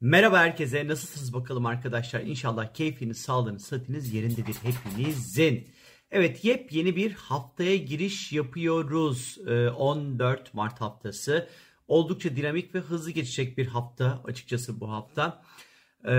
Merhaba herkese. Nasılsınız bakalım arkadaşlar? İnşallah keyfiniz, sağlığınız, sıhhatiniz yerindedir hepinizin. Evet yepyeni bir haftaya giriş yapıyoruz. 14 ee, Mart haftası. Oldukça dinamik ve hızlı geçecek bir hafta açıkçası bu hafta. Ee,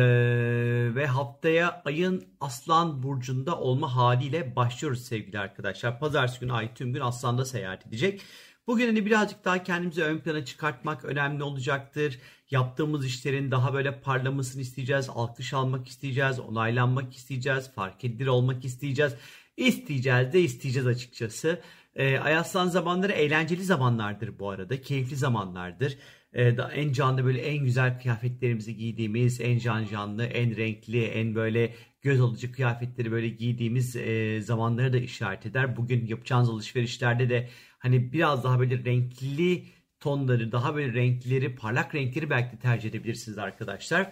ve haftaya ayın Aslan Burcu'nda olma haliyle başlıyoruz sevgili arkadaşlar. Pazartesi günü ay tüm gün Aslan'da seyahat edecek. Bugün hani birazcık daha kendimizi ön plana çıkartmak önemli olacaktır. Yaptığımız işlerin daha böyle parlamasını isteyeceğiz. Alkış almak isteyeceğiz. Onaylanmak isteyeceğiz. Fark edilir olmak isteyeceğiz. İsteyeceğiz de isteyeceğiz açıkçası. E, Ayaslan zamanları eğlenceli zamanlardır bu arada. Keyifli zamanlardır. E, en canlı böyle en güzel kıyafetlerimizi giydiğimiz, en can canlı, en renkli, en böyle göz alıcı kıyafetleri böyle giydiğimiz e, zamanları da işaret eder. Bugün yapacağınız alışverişlerde de hani biraz daha böyle renkli tonları, daha böyle renkleri, parlak renkleri belki de tercih edebilirsiniz arkadaşlar.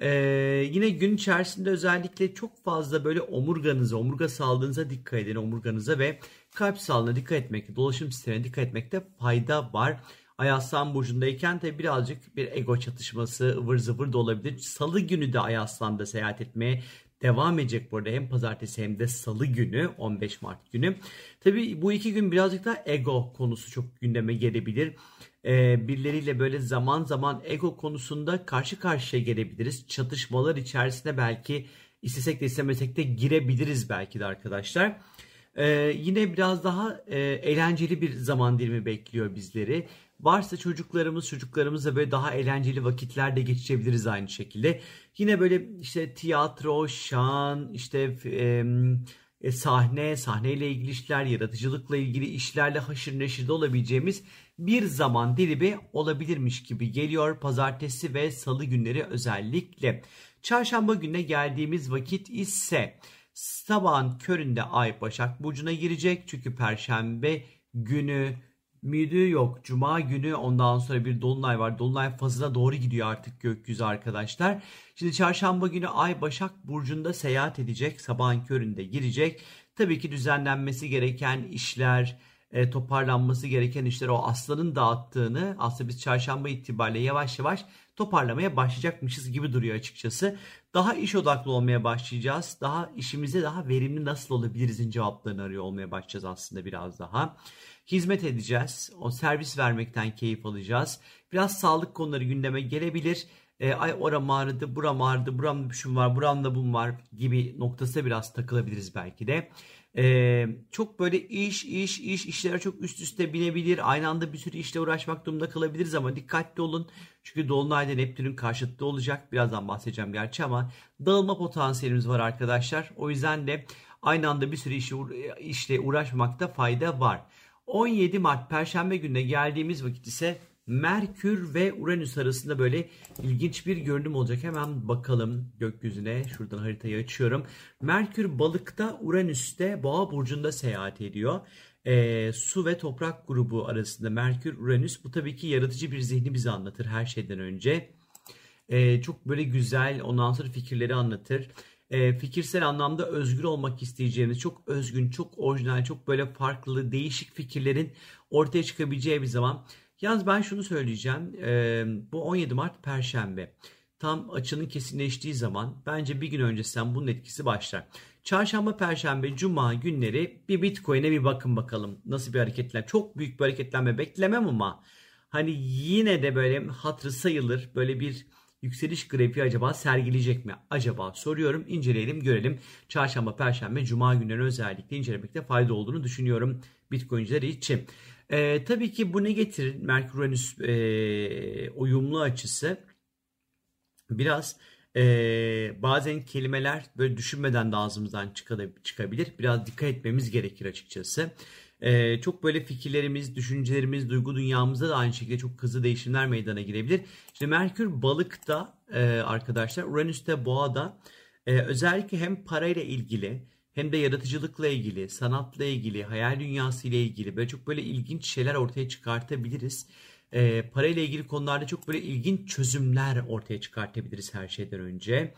Ee, yine gün içerisinde özellikle çok fazla böyle omurganıza, omurga sağlığınıza dikkat edin. Omurganıza ve kalp sağlığına dikkat etmekte, dolaşım sistemine dikkat etmekte fayda var. Ay Aslan Burcu'ndayken tabi birazcık bir ego çatışması ıvır zıvır da olabilir. Salı günü de Ay Aslan'da seyahat etmeye devam edecek bu arada hem pazartesi hem de salı günü 15 Mart günü. Tabi bu iki gün birazcık daha ego konusu çok gündeme gelebilir. Ee, birileriyle böyle zaman zaman ego konusunda karşı karşıya gelebiliriz. Çatışmalar içerisine belki istesek de istemesek de girebiliriz belki de arkadaşlar. Ee, yine biraz daha e, eğlenceli bir zaman dilimi bekliyor bizleri. Varsa çocuklarımız çocuklarımızla böyle daha eğlenceli vakitler de geçirebiliriz aynı şekilde. Yine böyle işte tiyatro, şan, işte e, e, sahne, sahneyle ilgili işler, yaratıcılıkla ilgili işlerle haşır neşirde olabileceğimiz bir zaman dilimi olabilirmiş gibi geliyor pazartesi ve salı günleri özellikle. Çarşamba gününe geldiğimiz vakit ise sabahın köründe Ay Başak Burcu'na girecek. Çünkü Perşembe günü müydü yok. Cuma günü ondan sonra bir dolunay var. Dolunay fazına doğru gidiyor artık gökyüzü arkadaşlar. Şimdi çarşamba günü Ay Başak Burcu'nda seyahat edecek. Sabahın köründe girecek. Tabii ki düzenlenmesi gereken işler, e, toparlanması gereken işler o aslanın dağıttığını aslında biz çarşamba itibariyle yavaş yavaş toparlamaya başlayacakmışız gibi duruyor açıkçası. Daha iş odaklı olmaya başlayacağız. Daha işimize daha verimli nasıl olabilirizin cevaplarını arıyor olmaya başlayacağız aslında biraz daha. Hizmet edeceğiz. O servis vermekten keyif alacağız. Biraz sağlık konuları gündeme gelebilir. E, ay oram ağrıdı, buram ağrıdı, buramda bir şun var, buramda bum var gibi noktasına biraz takılabiliriz belki de. Ee, çok böyle iş iş iş işlere çok üst üste binebilir. Aynı anda bir sürü işle uğraşmak durumunda kalabiliriz ama dikkatli olun. Çünkü Dolunay'da Neptün'ün karşıtı olacak. Birazdan bahsedeceğim gerçi ama dağılma potansiyelimiz var arkadaşlar. O yüzden de aynı anda bir sürü işi, işle uğraşmakta fayda var. 17 Mart Perşembe gününe geldiğimiz vakit ise Merkür ve Uranüs arasında böyle ilginç bir görünüm olacak. Hemen bakalım gökyüzüne. Şuradan haritayı açıyorum. Merkür balıkta, Uranüs'te boğa burcunda seyahat ediyor. E, su ve toprak grubu arasında Merkür, Uranüs. Bu tabii ki yaratıcı bir zihni bize anlatır her şeyden önce. E, çok böyle güzel ondan sonra fikirleri anlatır. E, fikirsel anlamda özgür olmak isteyeceğimiz çok özgün, çok orijinal, çok böyle farklı, değişik fikirlerin ortaya çıkabileceği bir zaman. Yalnız ben şunu söyleyeceğim. E, bu 17 Mart Perşembe. Tam açının kesinleştiği zaman bence bir gün öncesinden bunun etkisi başlar. Çarşamba, Perşembe, Cuma günleri bir Bitcoin'e bir bakın bakalım. Nasıl bir hareketler. Çok büyük bir hareketlenme beklemem ama hani yine de böyle hatırı sayılır. Böyle bir yükseliş grafiği acaba sergileyecek mi? Acaba soruyorum. inceleyelim, görelim. Çarşamba, Perşembe, Cuma günleri özellikle incelemekte fayda olduğunu düşünüyorum Bitcoin'ciler için. E, tabii ki bu ne getirir? Merkür-Uranüs e, uyumlu açısı biraz e, bazen kelimeler böyle düşünmeden de ağzımızdan çıkabilir. Biraz dikkat etmemiz gerekir açıkçası. E, çok böyle fikirlerimiz, düşüncelerimiz, duygu dünyamızda da aynı şekilde çok hızlı değişimler meydana girebilir. İşte Merkür balıkta e, arkadaşlar, Uranüs'te boğada e, özellikle hem parayla ilgili hem de yaratıcılıkla ilgili, sanatla ilgili, hayal dünyası ile ilgili böyle çok böyle ilginç şeyler ortaya çıkartabiliriz. E, parayla ilgili konularda çok böyle ilginç çözümler ortaya çıkartabiliriz her şeyden önce.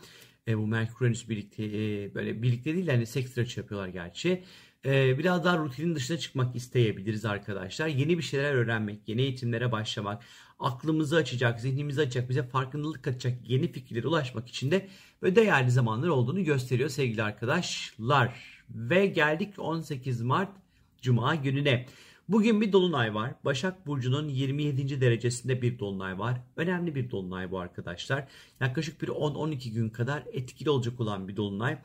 E, bu Merkür Uranüs birlikte e, böyle birlikte değil yani seks tıraşı yapıyorlar gerçi. E, biraz daha rutinin dışına çıkmak isteyebiliriz arkadaşlar. Yeni bir şeyler öğrenmek, yeni eğitimlere başlamak, aklımızı açacak, zihnimizi açacak, bize farkındalık katacak yeni fikirlere ulaşmak için de böyle değerli zamanlar olduğunu gösteriyor sevgili arkadaşlar. Ve geldik 18 Mart Cuma gününe. Bugün bir dolunay var. Başak Burcu'nun 27. derecesinde bir dolunay var. Önemli bir dolunay bu arkadaşlar. Yaklaşık bir 10-12 gün kadar etkili olacak olan bir dolunay.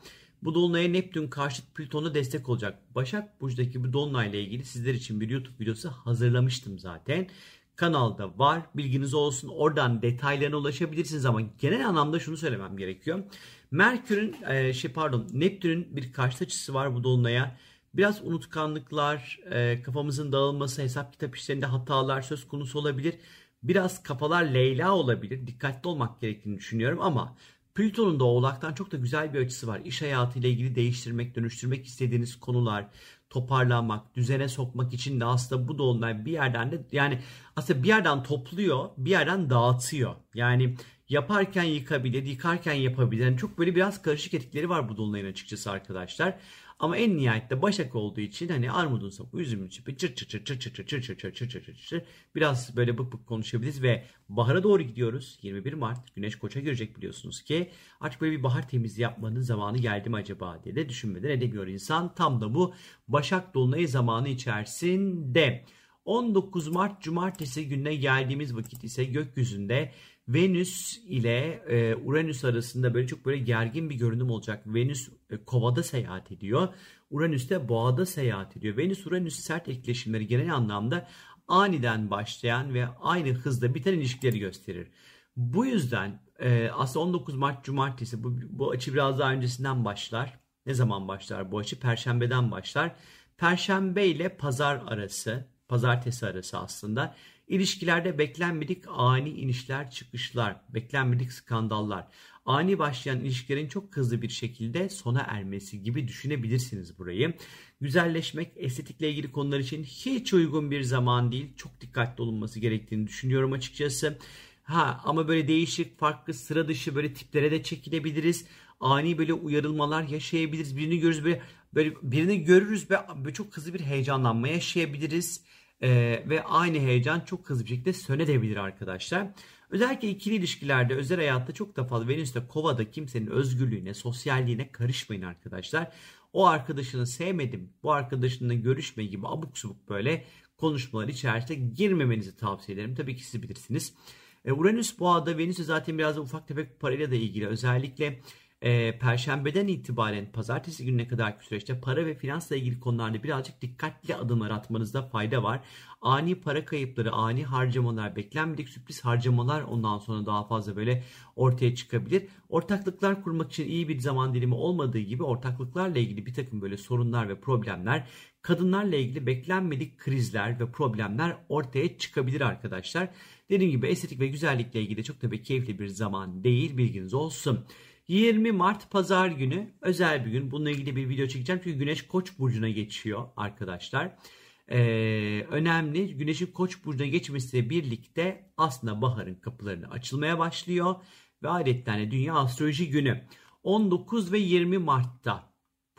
Bu dolunaya Neptün karşıt Plüton'a destek olacak. Başak Burcu'daki bu dolunayla ilgili sizler için bir YouTube videosu hazırlamıştım zaten. Kanalda var. Bilginiz olsun. Oradan detaylarına ulaşabilirsiniz ama genel anlamda şunu söylemem gerekiyor. Merkür'ün e, şey pardon Neptün'ün bir karşıt açısı var bu dolunaya. Biraz unutkanlıklar, e, kafamızın dağılması, hesap kitap işlerinde hatalar söz konusu olabilir. Biraz kafalar Leyla olabilir. Dikkatli olmak gerektiğini düşünüyorum ama Plüton'un da Oğlak'tan çok da güzel bir açısı var. İş hayatıyla ilgili değiştirmek, dönüştürmek istediğiniz konular, toparlanmak, düzene sokmak için de aslında bu dolunay bir yerden de yani aslında bir yerden topluyor, bir yerden dağıtıyor. Yani yaparken yıkabilir, yıkarken yapabilir. Yani çok böyle biraz karışık etkileri var bu dolunayın açıkçası arkadaşlar. Ama en nihayette Başak olduğu için hani armudun sapı, üzümün çipi çır çır çır çır çır çır çır çır çır çır çır çır çır biraz böyle bık bık konuşabiliriz ve bahara doğru gidiyoruz. 21 Mart Güneş Koç'a girecek biliyorsunuz ki artık böyle bir bahar temizliği yapmanın zamanı geldi mi acaba diye de düşünmeden edemiyor insan. Tam da bu Başak Dolunayı zamanı içerisinde. 19 Mart Cumartesi gününe geldiğimiz vakit ise gökyüzünde Venüs ile e, Uranüs arasında böyle çok böyle gergin bir görünüm olacak. Venüs e, kovada seyahat ediyor. Uranüs de boğada seyahat ediyor. Venüs Uranüs sert etkileşimleri genel anlamda aniden başlayan ve aynı hızda biten ilişkileri gösterir. Bu yüzden e, aslında 19 Mart Cumartesi bu, bu açı biraz daha öncesinden başlar. Ne zaman başlar bu açı? Perşembeden başlar. Perşembe ile pazar arası, pazartesi arası aslında İlişkilerde beklenmedik ani inişler çıkışlar, beklenmedik skandallar, ani başlayan ilişkilerin çok hızlı bir şekilde sona ermesi gibi düşünebilirsiniz burayı. Güzelleşmek, estetikle ilgili konular için hiç uygun bir zaman değil. Çok dikkatli olunması gerektiğini düşünüyorum açıkçası. Ha ama böyle değişik, farklı, sıra dışı böyle tiplere de çekilebiliriz. Ani böyle uyarılmalar yaşayabiliriz. Birini görürüz böyle, böyle birini görürüz ve böyle çok hızlı bir heyecanlanma yaşayabiliriz. Ee, ve aynı heyecan çok hızlı bir şekilde sönedebilir arkadaşlar. Özellikle ikili ilişkilerde, özel hayatta çok da fazla Venüs'te kovada kimsenin özgürlüğüne, sosyalliğine karışmayın arkadaşlar. O arkadaşını sevmedim, bu arkadaşınla görüşme gibi abuk subuk böyle konuşmalar içerisinde girmemenizi tavsiye ederim. Tabii ki siz bilirsiniz. Ee, Uranüs boğada, Venüs zaten biraz da ufak tefek parayla da ilgili. Özellikle e, Perşembeden itibaren pazartesi gününe kadar süreçte para ve finansla ilgili konularda birazcık dikkatli adımlar atmanızda fayda var. Ani para kayıpları, ani harcamalar, beklenmedik sürpriz harcamalar ondan sonra daha fazla böyle ortaya çıkabilir. Ortaklıklar kurmak için iyi bir zaman dilimi olmadığı gibi ortaklıklarla ilgili bir takım böyle sorunlar ve problemler kadınlarla ilgili beklenmedik krizler ve problemler ortaya çıkabilir arkadaşlar. Dediğim gibi estetik ve güzellikle ilgili çok da keyifli bir zaman değil bilginiz olsun. 20 Mart pazar günü özel bir gün. Bununla ilgili bir video çekeceğim. Çünkü Güneş Koç burcuna geçiyor arkadaşlar. Ee, önemli. Güneşin Koç burcuna geçmesiyle birlikte aslında baharın kapılarını açılmaya başlıyor. Ve adetten Dünya Astroloji Günü 19 ve 20 Mart'ta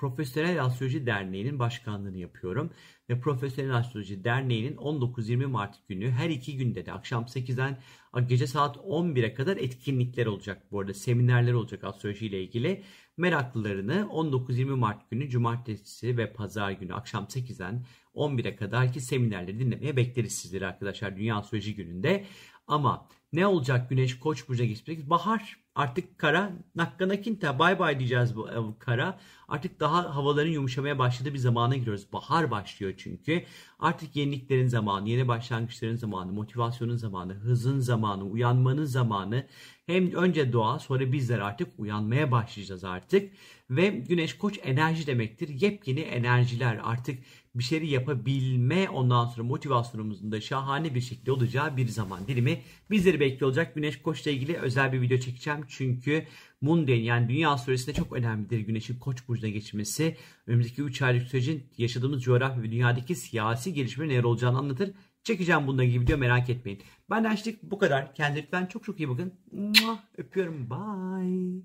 Profesyonel Astroloji Derneği'nin başkanlığını yapıyorum. Ve Profesyonel Astroloji Derneği'nin 19-20 Mart günü her iki günde de akşam 8'den gece saat 11'e kadar etkinlikler olacak. Bu arada seminerler olacak astroloji ile ilgili. Meraklılarını 19-20 Mart günü cumartesi ve pazar günü akşam 8'den 11'e kadar ki seminerleri dinlemeye bekleriz sizleri arkadaşlar Dünya Astroloji gününde. Ama ne olacak Güneş Koç burcuna geçecek? Bahar artık kara nakkanakinta bay bay diyeceğiz bu kara. Artık daha havaların yumuşamaya başladığı bir zamana giriyoruz. Bahar başlıyor çünkü. Artık yeniliklerin zamanı, yeni başlangıçların zamanı, motivasyonun zamanı, hızın zamanı, uyanmanın zamanı. Hem önce doğa sonra bizler artık uyanmaya başlayacağız artık. Ve güneş koç enerji demektir. Yepyeni enerjiler artık bir şeyleri yapabilme ondan sonra motivasyonumuzun da şahane bir şekilde olacağı bir zaman dilimi bizleri bekliyor olacak. Güneş Koç'la ilgili özel bir video çekeceğim. Çünkü Mundane yani dünya astrolojisinde çok önemlidir Güneş'in Koç burcuna geçmesi. Önümüzdeki 3 aylık sürecin yaşadığımız coğrafya ve dünyadaki siyasi gelişmenin neler olacağını anlatır. Çekeceğim bununla ilgili video merak etmeyin. Benden işte bu kadar. Kendinize lütfen çok çok iyi bakın. Öpüyorum. Bye.